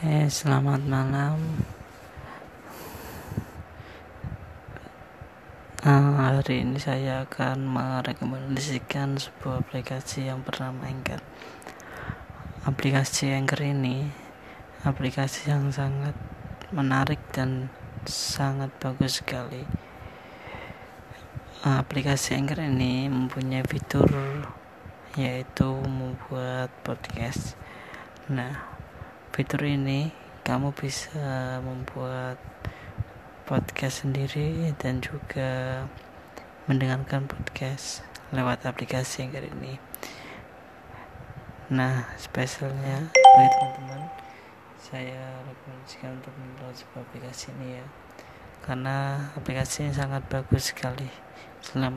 Eh, selamat malam. Uh, hari ini saya akan merekomendasikan sebuah aplikasi yang bernama Anchor. Aplikasi Anchor ini aplikasi yang sangat menarik dan sangat bagus sekali. Uh, aplikasi Anchor ini mempunyai fitur yaitu membuat podcast. Nah, fitur ini kamu bisa membuat podcast sendiri dan juga mendengarkan podcast lewat aplikasi yang ini. Nah, spesialnya bagi teman-teman, saya rekomendasikan untuk mendownload sebuah aplikasi ini ya, karena aplikasi ini sangat bagus sekali.